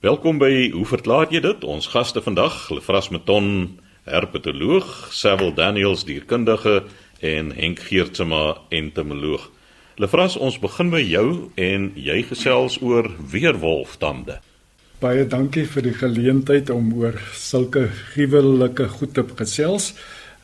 Welkom by Hoe verklaar jy dit? Ons gaste vandag, Lefras Meton, herpetoloog, Sewil Daniels, dierkundige en Henk Geertsma, entomoloog. Lefras, ons begin by jou en jy gesels oor weerwolftande. Baie dankie vir die geleentheid om oor sulke gruwelike goed te gesels.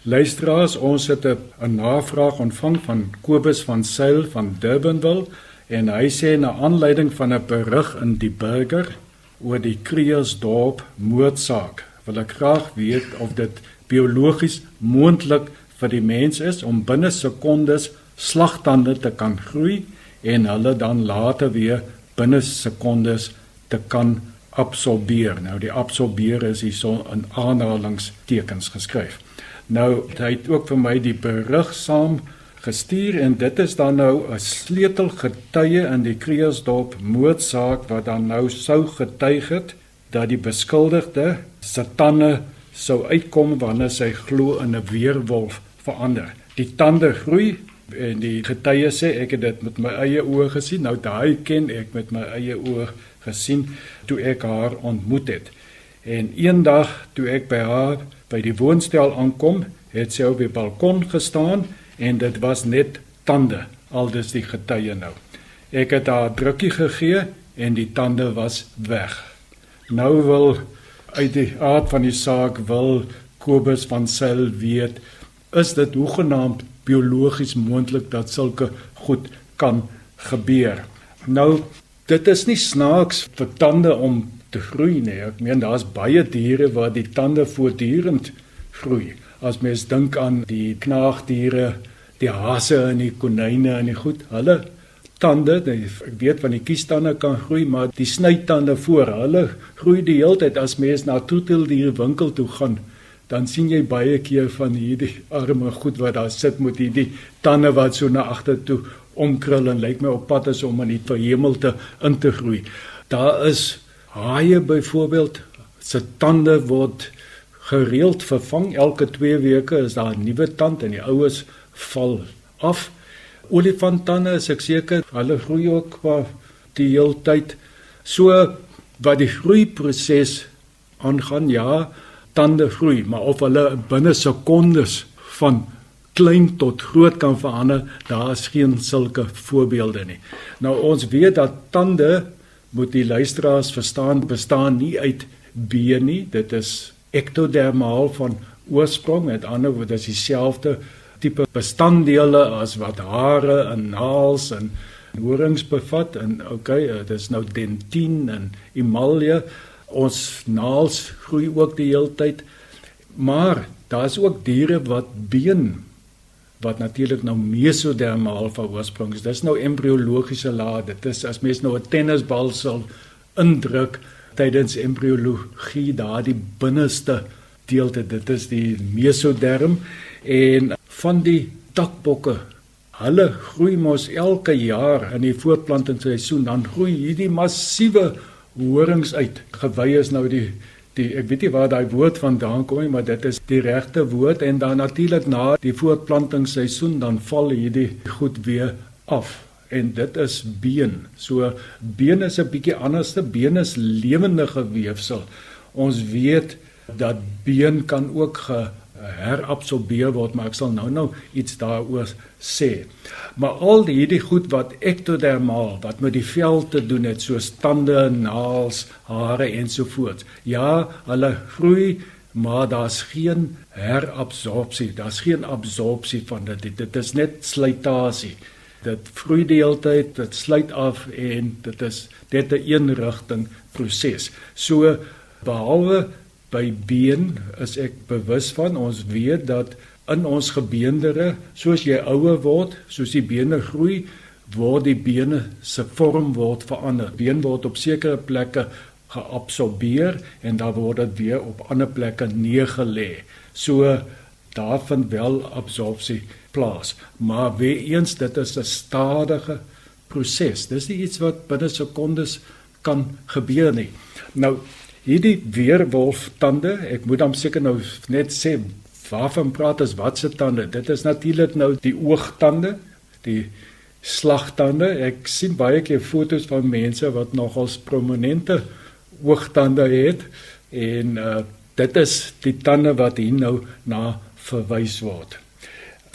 Luisteraars, ons het 'n navraag ontvang van Kobus van Sail van Durbanville en hy sê na aanleiding van 'n berig in die Burger oor die Kreeusdorp moordsaak. Wil ek graag weet of dit biologies moontlik vir die mens is om binne sekondes slagtande te kan groei en hulle dan later weer binne sekondes te kan absorbeer. Nou die absorbeer is hier so in aanhalingstekens geskryf. Nou hy het ook vir my die berig saam gestuur en dit is dan nou 'n sleutelgetuie in die Kreeusdorp moordsaak wat dan nou sou getuig het dat die beskuldigde se tande sou uitkom wanneer sy glo in 'n weerwolf verander. Die tande groei en die getuie sê ek het dit met my eie oë gesien. Nou daai ken ek met my eie oë gesien toe ek haar ontmoet het. En eendag toe ek by haar by die woonstel aankom, het sy op die balkon gestaan en dit was net tande aldus die getuie nou. Ek het haar drukkie gegee en die tande was weg. Nou wil uit die aard van die saak wil Kobus van Sail weet is dit hoegenaamd biologies moontlik dat sulke goed kan gebeur? Nou dit is nie snaaks vir tande om te groei nie. Ek meen daar's baie diere waar die tande voortdurend groei as mens dink aan die knaagdiere, die hase en die konyne en die goed, hulle tande, ek weet van die kiestande kan groei, maar die snytande voor, hulle groei die hele tyd as mens na troeteldiere winkel toe gaan. Dan sien jy baie keer van hierdie arme goed wat daar sit met hierdie tande wat so na agter toe omkrul en lyk my op pad is om in die verhemelte in te groei. Daar is haie byvoorbeeld se tande word gereeld vervang. Elke 2 weke is daar 'n nuwe tand en die oues val af. Olifanttande is ek seker, hulle groei ook qua die heeltyd. So wat die groeiproses aangaan, ja, tande groei, maar of hulle binne sekondes van klein tot groot kan verander, daar is geen sulke voorbeelde nie. Nou ons weet dat tande moet die luisteraars verstaan bestaan nie uit been nie, dit is ektodermaal van oorsprong, met ander woorde is dieselfde tipe bestanddele as wat hare en naels en horings bevat en okay, eh, dit is nou dentien en emalie. Ons naels groei ook die hele tyd. Maar daar is ook diere wat been wat natuurlik nou mesodermaal van oorsprong is. Dis nou embriologiese laag. Dit is as mens nou 'n tennisbal sal indruk, tydens embriologie daardie binneste deelte dit is die mesoderm en van die takbokke hulle groei mos elke jaar in die voortplantingsseisoen dan groei hierdie massiewe horings uit. Gewy is nou die die ek weet nie waar daai woord vandaan kom nie maar dit is die regte woord en dan natuurlik na die voortplantingsseisoen dan val hierdie goed weer af en dit is been. So been is 'n bietjie anderste. Been is lewendige weefsel. Ons weet dat been kan ook herabsorbeer word, maar ek sal nou-nou iets daaroor sê. Maar al hierdie goed wat ektodermaal, wat met die vel te doen het, soos tande, naels, hare ensovoorts. Ja, hulle groei maar daar's geen herabsorpsie, daar's geen absorpsie van dit. Dit is net slytasie dit vloei die hele tyd, dit sluit af en dit is dit 'n eenrigting proses. So behalwe by been is ek bewus van ons weet dat in ons gebeendere, soos jy ouer word, soos die bene groei, word die bene se vorm word verander. Been word op sekere plekke geabsorbeer en dan word dit weer op ander plekke neergelê. So daar vind wel absorpsie plaas. Maar weer eens dit is 'n stadige proses. Dis nie iets wat binne sekondes kan gebeur nie. Nou hierdie weerwolf tande, ek moet dan seker nou net sê waarvan praat as wat se tande? Dit is natuurlik nou die oogtande, die slagtande. Ek sien baie keer foto's van mense wat nogals prominente hoogtande het en uh, dit is die tande wat hier nou na verwys word.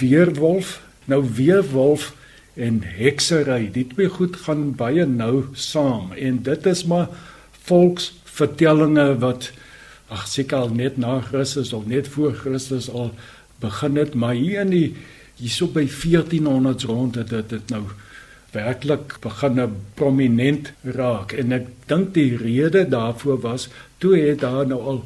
Weerwolf, nou weerwolf en heksery, die twee goed gaan baie nou saam en dit is maar volksvertellinge wat ag seker al net na Christus of net voor Christus al begin het, maar hier in die hierso by 1400s rond het dit dit nou werklik begin prominent raak. En ek dink die rede daarvoor was toe het daar nou al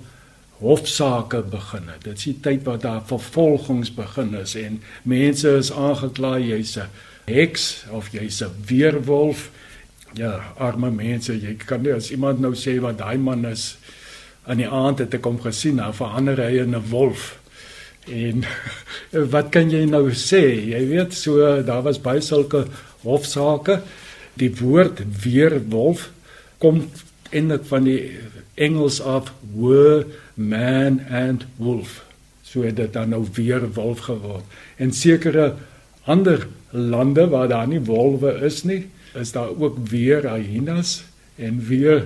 hofsaake begin. Dit is die tyd wat daar vervolgings begin is en mense is aangekla jy's 'n heks of jy's 'n weerwolf. Ja, arme mense, jy kan nie as iemand nou sê wat daai man is aan die aand het ek hom gesien, nou verander hy in 'n wolf. En wat kan jy nou sê? Jy weet so daar was baie sulke hofsaake. Die woord weerwolf kom eintlik van die Engels af were man and wolf. So het dit dan nou weer wolf geword. En sekere ander lande waar daar nie wolwe is nie, is daar ook weer hyenas en weer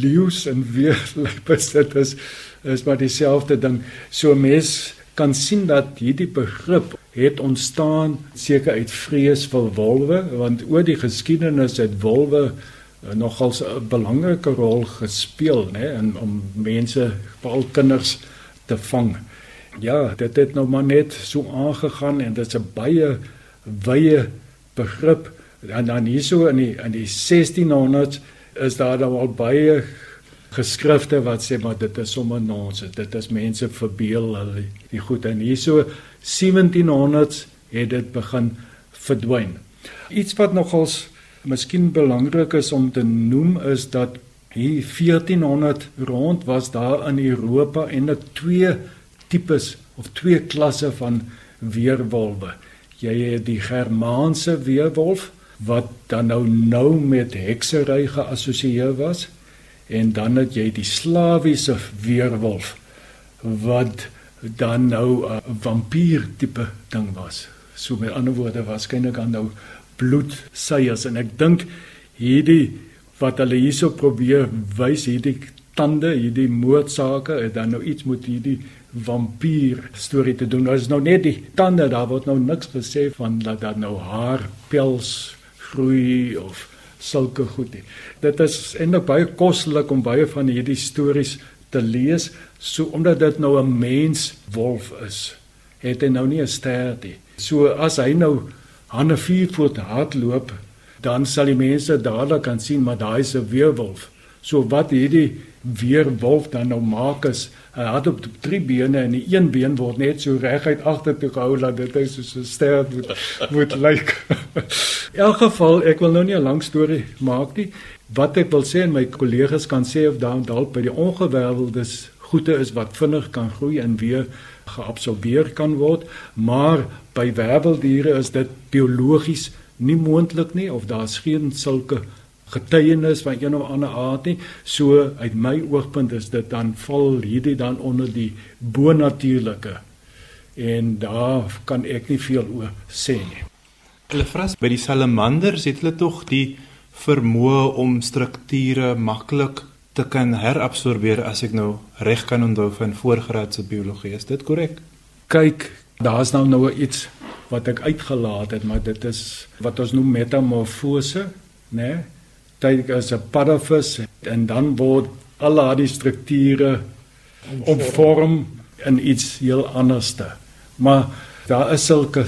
leeu's en weer luiperds. Dit is is maar dieselfde ding. So mens kan sien dat hierdie begrip het ontstaan seker uit vrees vir wolwe want oor die geskiedenis het wolwe nogals 'n belangrike rol gespeel nê in om mense veral kinders te vang. Ja, dit het nou maar net so aangegaan en dit's 'n baie wye begrip en dan hierso in die in die 1600s is daar dan al baie geskrifte wat sê maar dit is sommer nonsens. Dit is mense verbeel hulle die goed en hierso 1700s het dit begin verdwyn. Iets wat nogals miskien belangrik is om te noem is dat hier 1400 rond was daar in Europa eintlik twee tipes of twee klasse van weerwolwe. Jy het die Germaanse weerwolf wat dan nou nou met heksery geassosieer was en dan het jy die Slawiese weerwolf wat dan nou 'n vampier tipe ding was. So met ander woorde waarskynlik dan nou bloedseiers en ek dink hierdie wat hulle hierso probeer wys hierdie tande hierdie moordsake het dan nou iets met hierdie vampier storie te doen. Ons nou net die tande daar word nou niks gesê van dat daar nou haar pels groei of sulke goed nie. Dit is eintlik baie kostelik om baie van hierdie stories te lees so omdat dit nou 'n mens wolf is. Het hy nou nie 'n stert nie. So as hy nou aan 'n vier voet hardloop, dan sal die mense dadelik kan sien maar daai is 'n weerwolf. So wat hierdie weerwolf dan nou maak is, hy het op drie bene en die een been word net so reguit agter toe gehou dat dit is soos 'n ster moet moet lyk. In elk geval, ek wil nou nie 'n lang storie maak nie. Wat ek wil sê en my kollegas kan sê of dan dalk by die ongeweldes goede is wat vinnig kan groei en weer geabsorbeer kan word, maar by werveldiere is dit biologies nie moontlik nie of daar's geen sulke getuienis van een of ander aard nie. So uit my oogpunt is dit dan val hierdie dan onder die bonatuurlike. En daar kan ek nie veel oor sê nie. Hulle vras by die salamanders het hulle tog die vermoë om strukture maklik te kan herabsorbeer as ek nou reg kan onthou van voorgraadse biologie. Is dit korrek? Kyk, daar's nou nou iets wat ek uitgelaat het, maar dit is wat ons noem metamorfose, né? Nee? Dit is 'n paddavis en dan word al daardie strukture omvorm in iets heel anderste. Maar daar is sulke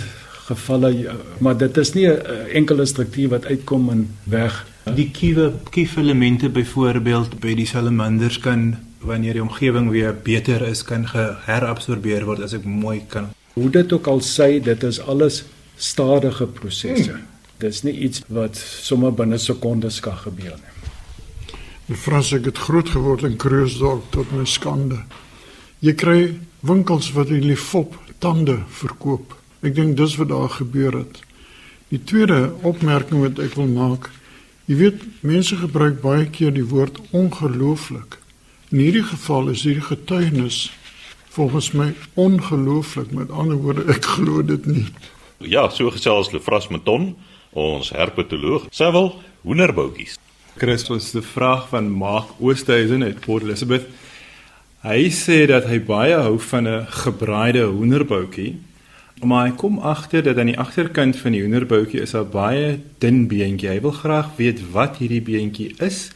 gevalle, maar dit is nie 'n enkele struktuur wat uitkom en weg Die kiewe kiefelemente byvoorbeeld by die salamanders kan wanneer die omgewing weer beter is kan geherabsorbeer word as ek mooi kan. Hoe dit ook al sê, dit is alles stadige prosesse. Hmm. Dis nie iets wat sommer binne sekondes kan gebeur nie. Die Frans het groot geword in Kruisdorp tot my skande. Jy kry winkels wat hulle fop tande verkoop. Ek dink dis wat daar gebeur het. Die tweede opmerking wat ek wil maak, Jy weet, mense gebruik baie keer die woord ongelooflik. In hierdie geval is hierdie getuienis volgens my ongelooflik. Met ander woorde, ek glo dit nie. Ja, so gesels Lefras Meton, ons herpetoloog. Sewel hoenderboutjies. Christus die vraag van Mark Oosthuizen uit Port Elizabeth. Hy sê dat hy baie hou van 'n gebraaide hoenderboutjie. Maar hy kom agter dat aan die agterkant van die hoenderboutjie is 'n baie dun beentjie. Hy wil graag weet wat hierdie beentjie is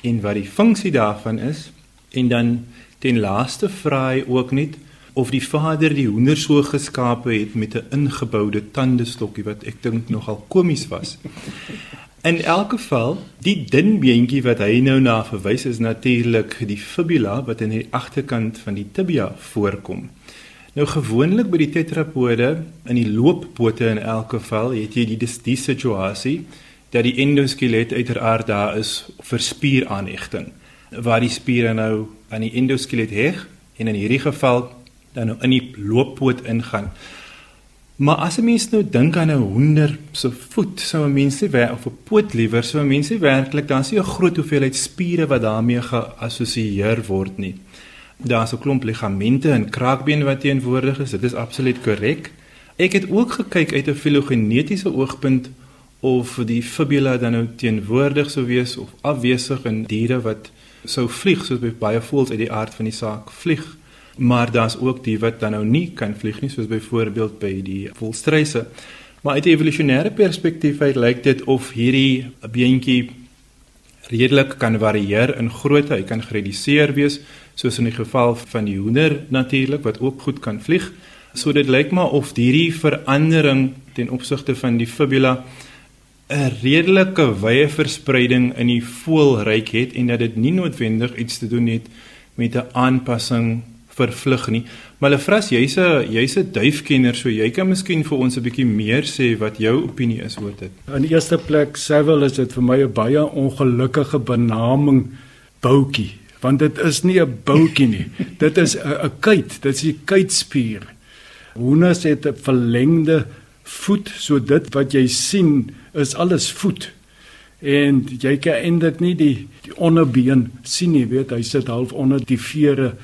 en wat die funksie daarvan is. En dan ten laaste vra hy ook net of die vader die hoender so geskape het met 'n ingeboude tandestokkie wat ek dink nogal komies was. In elk geval, die dun beentjie wat hy nou na verwys is natuurlik die fibula wat in die agterkant van die tibia voorkom. Nou gewoonlik by die tetrapode in die looppote in elk geval het jy die die situasie dat die endoskelet uiteraard daar is vir spieraanhegting waar die spiere nou aan die endoskelet heg en in hierdie geval dan nou in die looppoot ingaan. Maar as 'n mens nou dink aan 'n hoender se voet, sou 'n mens sê of 'n poot liewer, sou 'n mens sê werklik dan is 'n groot hoeveelheid spiere wat daarmee geassosieer word nie. Daar's 'n klomp ligamente en kraakbeen wat teenwoordig is. Dit is absoluut korrek. Ek het ook gekyk uit 'n filogenetiese oogpunt of die fibula dan nou teenwoordig sou wees of afwesig in diere wat sou vlieg soos baie voëls uit die aard van die saak vlieg maar daar's ook die wat dan nou nie kan vlieg nie soos byvoorbeeld by die volstryse. Maar uit 'n evolusionêre perspektief uit lyk dit of hierdie beentjie redelik kan varieer in grootte. Hy kan gereduseer wees soos in die geval van die hoender natuurlik wat ook goed kan vlieg. So dit lyk maar of hierdie verandering ten opsigte van die fibula 'n redelike wye verspreiding in die voelryk het en dat dit nie noodwendig iets te doen het met 'n aanpassing vervlug nie. Maar Lefras, jy's 'n jy's 'n duifkenner, so jy kan miskien vir ons 'n bietjie meer sê wat jou opinie is oor dit. In die eerste plek, Seville is dit vir my 'n baie ongelukkige benaming boutjie, want dit is nie 'n boutjie nie. dit is 'n kuit, dit is die kuitspier. Hoenders het 'n verlengde voet, so dit wat jy sien is alles voet. En jy kan eintlik nie die die onderbeen sien nie, weet hy sit half onder die vere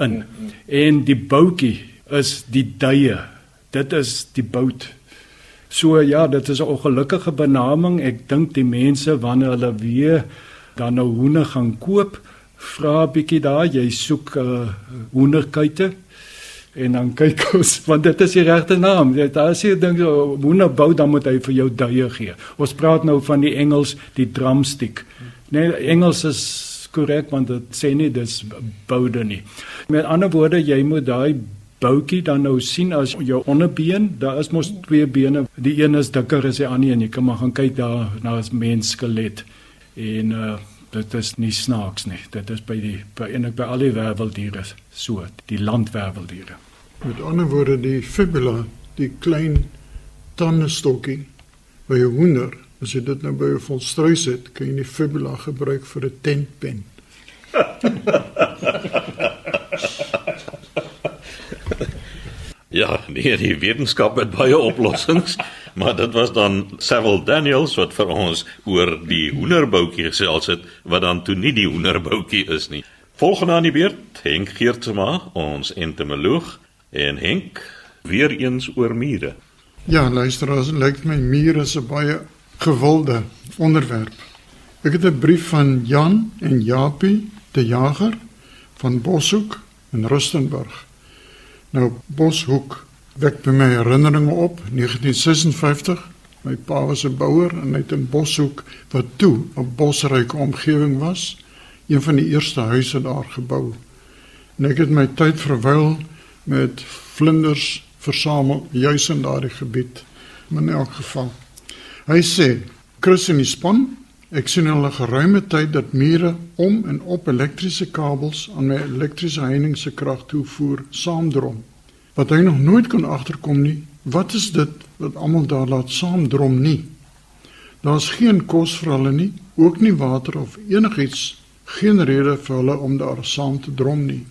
in. En die boutjie is die duie. Dit is die bout. So ja, dit is 'n ongelukkige benaming. Ek dink die mense wanneer hulle weer dan nou hoene gaan koop, vra bietjie daar, jy soek uh, hoenderkuite en dan kyk ons want dit is die regte naam. Dit as jy dink so hoender bou dan moet hy vir jou duie gee. Ons praat nou van die Engels, die drumstick. Nee, Engels is korrek want dit sê nie dis boude nie. Met ander woorde, jy moet daai boutjie dan nou sien as jou onderbeen, daar is mos twee bene. Die een is dikker as die ander en jy kan maar gaan kyk daar na 'n mens skelet. En uh dit is nie snaaks nie. Dit is by die by eintlik by al die werveldiere so, die landwerveldiere. Met ander woorde, die fibula, die klein tandestokkie by 'n hoender As jy dit nou by 'n volstruis het, kan jy die fibula gebruik vir 'n tentpen. ja, nee, die wetenskap het baie oplossings, maar dit was dan Seville Daniels wat vir ons oor die hoenderboutjie gesels het wat dan toe nie die hoenderboutjie is nie. Volgende aan die beurt, Henk Geertsma, ons entomoloog en Henk weer eens oor mure. Ja, luisteraars, lyk my mure is 'n baie gewilde onderwerp. Ek het 'n brief van Jan en Japie te Jager van Boshoek in Rustenburg. Nou Boshoek wek by my herinneringe op 1956. My pa was 'n bouer en hy het in Boshoek wat toe 'n bosryke omgewing was, een van die eerste huise daar gebou. En ek het my tyd verwyl met vlinders versamel juis in daardie gebied. In elk geval Hy sê, "Chris en die span, ek sien hulle geruime tyd dat mure om en op elektriese kabels aan my elektriese heining se krag toevoer saamdrom. Wat hy nog nooit kon agterkom nie, wat is dit wat almal daar laat saamdrom nie? Daar's geen kos vir hulle nie, ook nie water of enigiets, geen rede vir hulle om daar saam te drom nie."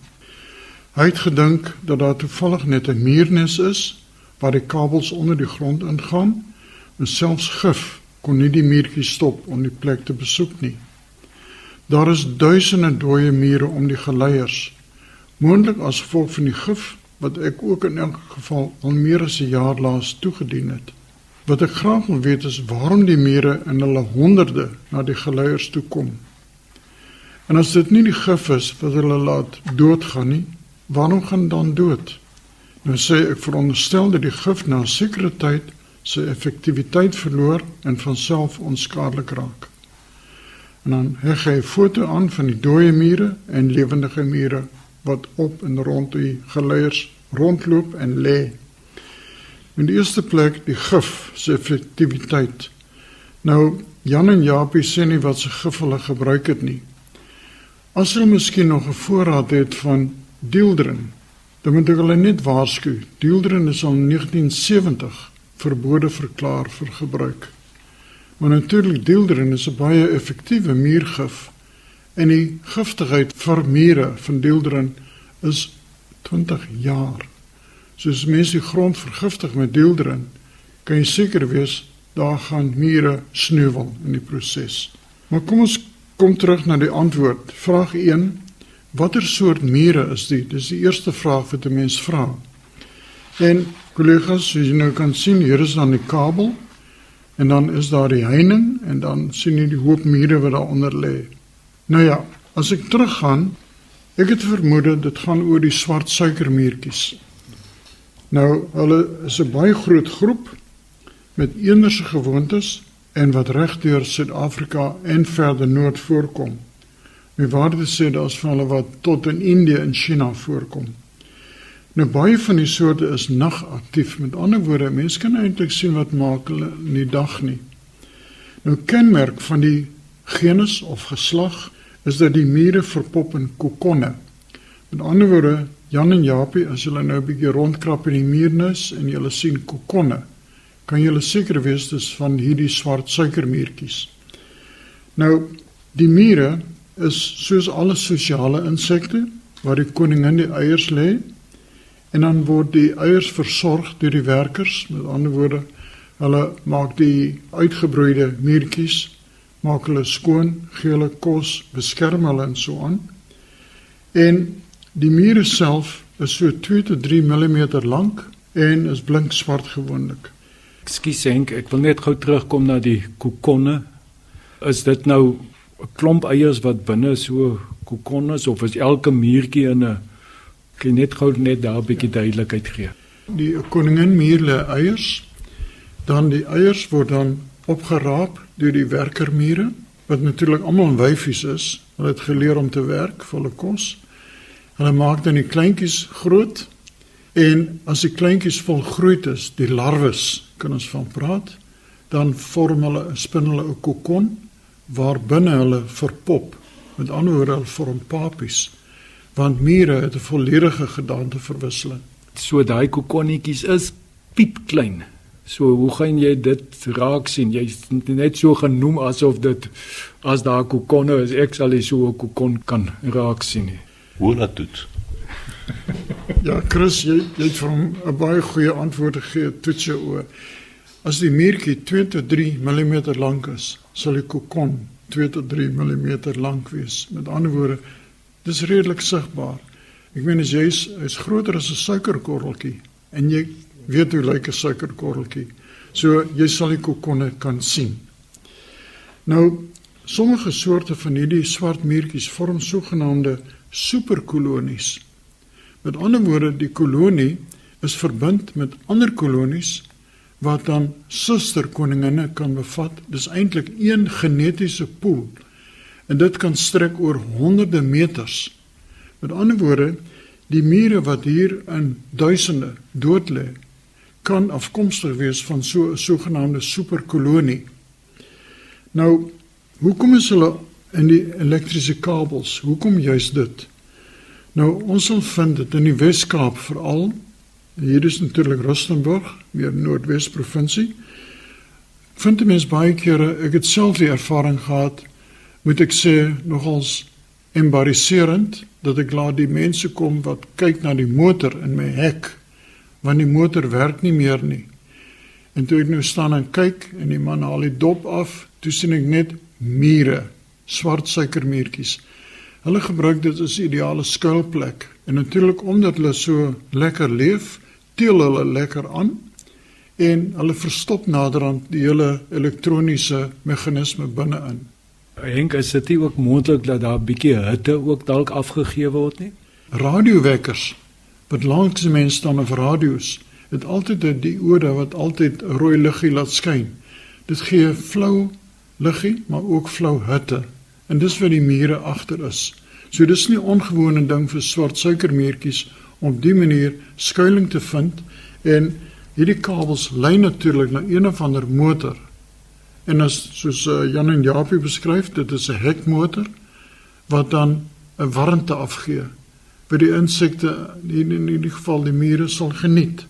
Hy het gedink dat daar toevallig net 'n muurnes is waar die kabels onder die grond ingaan En selfs gif kon nie die muurtjie stop om die plek te besoek nie. Daar is duisende dooie mure om die geleiers, moontlik as gevolg van die gif wat ek ook in elk geval al meer as 'n jaar laas toegedien het. Wat ek graag wil weet is waarom die mure in hulle honderde na die geleiers toe kom. En as dit nie die gif is wat hulle laat doodgaan nie, waarom gaan dan dood? Nou sê ek veronderstel dat die gif na 'n sekere tyd sy effektiwiteit verloor en van self onskadelik raak. En dan heg hy 'n foto aan van die dooie mure en lewendige mure wat op en rond die geleiers rondloop en lê. In die eerste plek die gif se effektiwiteit. Nou Jan en Japie sê nie wat se gif hulle gebruik het nie. As hulle miskien nog 'n voorraad het van dieldrin, dan moet ek hulle net waarsku. Dieldrin is al 1970 verbode verklaar vir gebruik. Maar natuurlik dieldrin is 'n baie effektiewe muurgif en die giftigheid vir mure van dieldrin is 20 jaar. So as mense die grond vergiftig met dieldrin, kan jy seker wees daar gaan mure sneuwel in die proses. Maar kom ons kom terug na die antwoord. Vraag 1: Watter soort mure is dit? Dis die eerste vraag wat 'n mens vra. En kollegas, as jy nou kan sien, hier is dan die kabel en dan is daar die heining en dan sien jy die hoop mure wat daaronder lê. Nou ja, as ek teruggaan Ek het vermoed dit gaan oor die swart suikermuurtjies. Nou, hulle is 'n baie groot groep met eenderse gewoontes en wat regdeur Suid-Afrika en verder noord voorkom. My waarde sê daar's van hulle wat tot in Indië en China voorkom. Nou baie van die soorte is nagaktief. Met ander woorde, mense kan eintlik sien wat maak hulle in die dag nie. Nou kenmerk van die genus of geslag is dat die mure verpop in kokonne. Met ander woorde, Jan en Japie, as julle nou 'n bietjie rondkrap in die muurnis en julle sien kokonne, kan julle seker wees dis van hierdie swart suikermuurtjies. Nou, die mure is soos alle sosiale insekte waar die koningin die eiers lê en dan word die eiers versorg deur die werkers, met ander woorde, hulle maak die uitgebroeide muurtjies maak hulle skoon, gee hulle kos, beskerm hulle en so aan. En die mure self is so 2 tot 3 mm lank en is blink swart gewoonlik. Ekskuus Henk, ek wil net gou terugkom na die kokonne. Is dit nou 'n klomp eiers wat binne so kokonne is of is elke muurtjie in 'n kan net gou net daar 'n bietjie duidelikheid gee. Die koningin muurle eiers, dan die eiers word dan opgeraap deur die werkermure wat natuurlik almal wyfies is. Hulle het geleer om te werk vir hulle kos. Hulle maak dan die kleintjies groot en as die kleintjies volgroei is, die larwes kan ons van praat, dan vorm hulle 'n spin hulle 'n kokon waar binne hulle verpop. Met ander woorde, hulle vorm papies want mure het 'n volledige gedaanteverwisseling. So daai kokonnetjies is piepklein. So hoe gaan jy dit raak sien? Jy net so genoem asof dit as daar kokonne is, ek sal nie so 'n kokon kan raak sien nie. Hoe laat dit? ja, Chris, jy, jy het vir hom 'n baie goeie antwoord gegee, toets jou oor. As die muurtjie 2 tot 3 mm lank is, sal die kokon 2 tot 3 mm lank wees. Met ander woorde, dis redelik sigbaar. Ek meen as jy is groter as 'n suikerkorreltjie en jy weet hoe lyk 'n suikerkorreltjie. So jy sal die kokonne kan sien. Nou sommige soorte van hierdie swart muurtjies vorm sogenaamde superkolonies. Met ander woorde, die kolonie is verbind met ander kolonies wat dan susterkoninginne kan bevat. Dis eintlik een genetiese pool en dit kan strek oor honderde meters. Met ander woorde, die mure wat hier in duisende dood lê, kan afkomstig wees van so 'n sogenaamde superkolonie. Nou, hoekom is hulle in die elektriese kabels? Hoekom juist dit? Nou, ons sal vind dit in die Wes-Kaap veral. Hier is natuurlik Rustenburg, meer Noordwes provinsie. Vind dit mens baie kere, ek het self die ervaring gehad, moet ek sê, nogals embarrasserend dat ek laat die mense kom wat kyk na die motor in my hek want die motor werk nie meer nie. En toe ek nou staan en kyk en die man haal die dop af, toe sien ek net mure, swart suikermuurtjies. Hulle gebruik dit as ideale skuilplek en natuurlik omdat hulle so lekker leef, teel hulle lekker aan en hulle verstop naderhand die hele elektroniese meganisme binne-in. Henk, is dit ook moontlik dat daar 'n bietjie hitte ook dalk afgegee word nie? Radiowekkers wat langs die mens staan of radio's het altyd 'n diode wat altyd 'n rooi liggie laat skyn. Dit gee flou liggie, maar ook flou hitte. En dis waar die mure agter is. So dis nie ongewone ding vir swart suikermeertjies om op die manier skuilings te vind en hierdie kabels lei natuurlik na een of ander motor. En as soos uh, Jan en Japie beskryf, dit is 'n hekmotor wat dan 'n warmte afgee vir die insekte in in hierdie geval die mure sal geniet.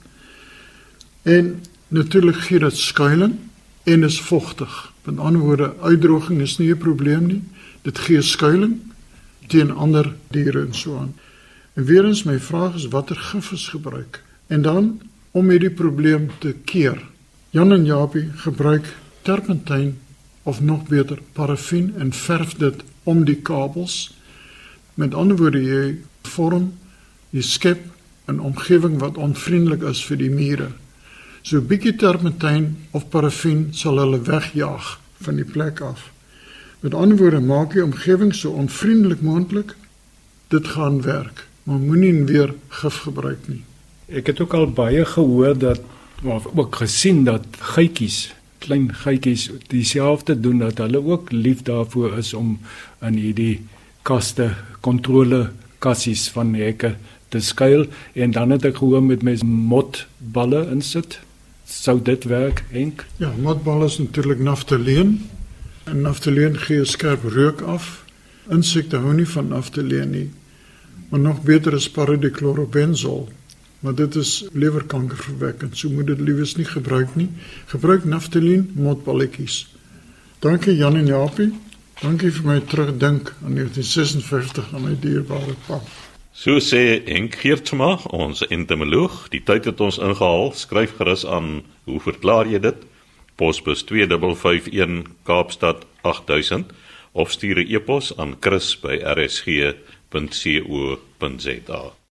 En natuurlik gee dit skuilings en is vogtig. Met ander woorde, uitdroging is nie 'n probleem nie. Dit gee skuilings teen ander diere en so aan. En weer eens my vraag is watter gif is gebruik? En dan om hierdie probleem te keer. Jan en Japie gebruik terpentyn of nog beter parafin en verf dit om die kabels. Met ander woorde jy vorm jy skep 'n omgewing wat onvriendelik is vir die mure. So 'n bietjie terpentyn of parafin sal hulle wegjaag van die plek af. Met ander woorde maak jy omgewing so onvriendelik moontlik. Dit gaan werk, maar moenie weer gif gebruik nie. Ek het ook al baie gehoor dat of ook gesien dat geitjies, klein geitjies dieselfde doen dat hulle ook lief daarvoor is om in hierdie kaste kontrole kassies van hekke te skuil en dan het ek gehoor met mes motballe insit. Sou dit werk, Henk? Ja, motballe is natuurlik naftaleen. En naftaleen gee skerp reuk af. Insekte hou nie van naftaleen nie. Maar nog beter is paradichlorobenzol. Maar dit is lewerkankerverwekkend. So moet dit liewes nie gebruik nie. Gebruik naftaleen motballetjies. Dankie Jan en Japie. Dankie vir my terugdink aan 1956 aan my dierbare pa. So sê Henk Geertsma, ons entomoloog, die tyd het ons ingehaal. Skryf gerus aan, hoe verklaar jy dit? Posbus 2551 Kaapstad 8000 of stuur 'n e-pos aan chris@rsg.co.za.